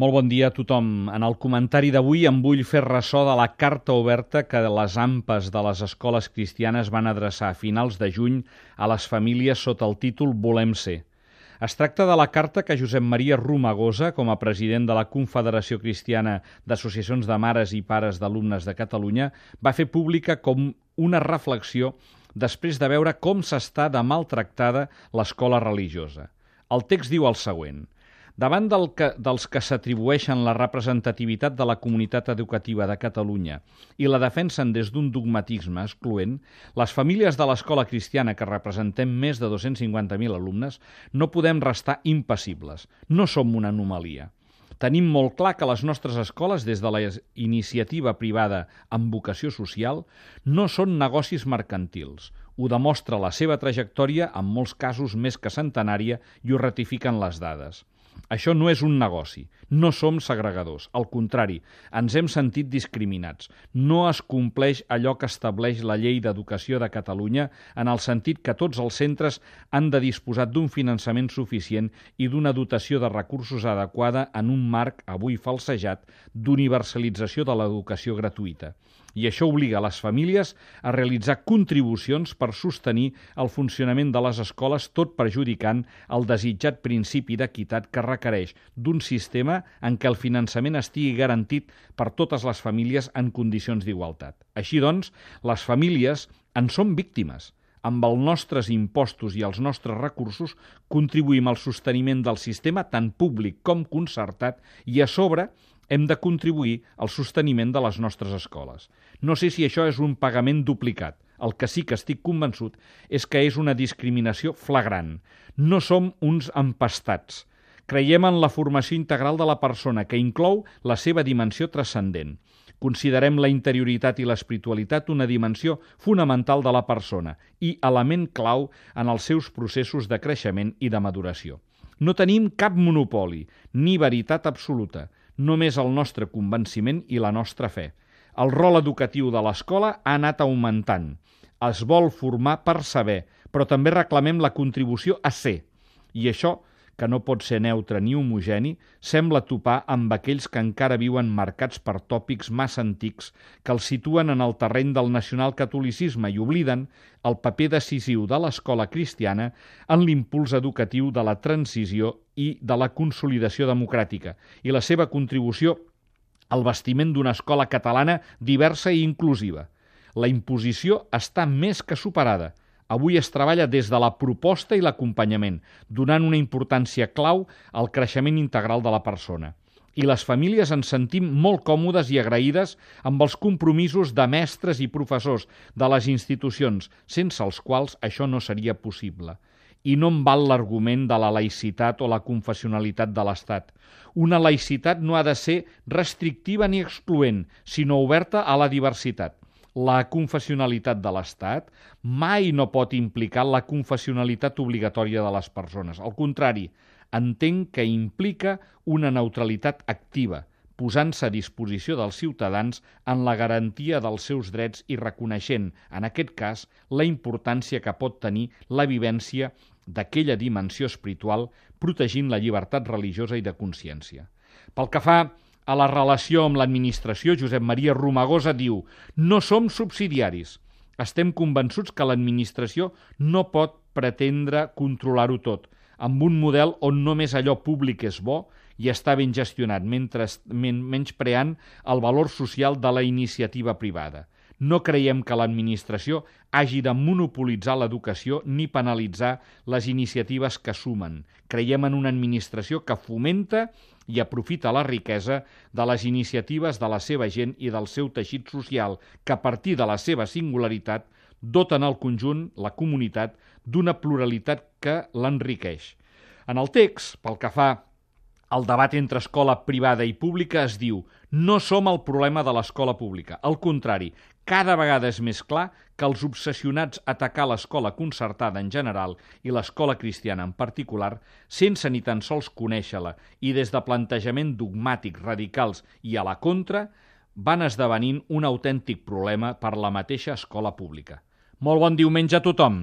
Molt bon dia a tothom. En el comentari d'avui em vull fer ressò de la carta oberta que les AMPes de les escoles cristianes van adreçar a finals de juny a les famílies sota el títol Volem ser. Es tracta de la carta que Josep Maria Romagosa, com a president de la Confederació Cristiana d'Associacions de Mares i Pares d'Alumnes de Catalunya, va fer pública com una reflexió després de veure com s'està de maltractada l'escola religiosa. El text diu el següent – Davant del que, dels que s'atribueixen la representativitat de la comunitat educativa de Catalunya i la defensen des d'un dogmatisme excloent, les famílies de l'escola cristiana que representem més de 250.000 alumnes no podem restar impassibles. No som una anomalia. Tenim molt clar que les nostres escoles, des de la iniciativa privada amb vocació social, no són negocis mercantils. Ho demostra la seva trajectòria, en molts casos més que centenària, i ho ratifiquen les dades. Això no és un negoci. No som segregadors. Al contrari, ens hem sentit discriminats. No es compleix allò que estableix la llei d'educació de Catalunya en el sentit que tots els centres han de disposar d'un finançament suficient i d'una dotació de recursos adequada en un marc, avui falsejat, d'universalització de l'educació gratuïta i això obliga les famílies a realitzar contribucions per sostenir el funcionament de les escoles, tot perjudicant el desitjat principi d'equitat que requereix d'un sistema en què el finançament estigui garantit per totes les famílies en condicions d'igualtat. Així doncs, les famílies en són víctimes. Amb els nostres impostos i els nostres recursos contribuïm al sosteniment del sistema tant públic com concertat i a sobre hem de contribuir al sosteniment de les nostres escoles. No sé si això és un pagament duplicat. El que sí que estic convençut és que és una discriminació flagrant. No som uns empastats. Creiem en la formació integral de la persona, que inclou la seva dimensió transcendent. Considerem la interioritat i l'espiritualitat una dimensió fonamental de la persona i element clau en els seus processos de creixement i de maduració. No tenim cap monopoli, ni veritat absoluta només el nostre convenciment i la nostra fe. El rol educatiu de l'escola ha anat augmentant. Es vol formar per saber, però també reclamem la contribució a ser. I això que no pot ser neutre ni homogeni, sembla topar amb aquells que encara viuen marcats per tòpics massa antics que els situen en el terreny del nacionalcatolicisme i obliden el paper decisiu de l'escola cristiana en l'impuls educatiu de la transició i de la consolidació democràtica i la seva contribució al bastiment d'una escola catalana diversa i inclusiva. La imposició està més que superada – Avui es treballa des de la proposta i l'acompanyament, donant una importància clau al creixement integral de la persona. I les famílies ens sentim molt còmodes i agraïdes amb els compromisos de mestres i professors de les institucions, sense els quals això no seria possible. I no em val l'argument de la laïcitat o la confessionalitat de l'Estat. Una laïcitat no ha de ser restrictiva ni excloent, sinó oberta a la diversitat la confessionalitat de l'Estat mai no pot implicar la confessionalitat obligatòria de les persones. Al contrari, entenc que implica una neutralitat activa, posant-se a disposició dels ciutadans en la garantia dels seus drets i reconeixent, en aquest cas, la importància que pot tenir la vivència d'aquella dimensió espiritual protegint la llibertat religiosa i de consciència. Pel que fa a la relació amb l'administració, Josep Maria Romagosa diu «No som subsidiaris. Estem convençuts que l'administració no pot pretendre controlar-ho tot, amb un model on només allò públic és bo i està ben gestionat, mentre menys preant el valor social de la iniciativa privada. No creiem que l'administració hagi de monopolitzar l'educació ni penalitzar les iniciatives que sumen. Creiem en una administració que fomenta i aprofita la riquesa de les iniciatives de la seva gent i del seu teixit social, que a partir de la seva singularitat doten al conjunt, la comunitat, d'una pluralitat que l'enriqueix. En el text, pel que fa el debat entre escola privada i pública es diu no som el problema de l'escola pública. Al contrari, cada vegada és més clar que els obsessionats a atacar l'escola concertada en general i l'escola cristiana en particular, sense ni tan sols conèixer-la i des de plantejament dogmàtics radicals i a la contra, van esdevenint un autèntic problema per la mateixa escola pública. Molt bon diumenge a tothom!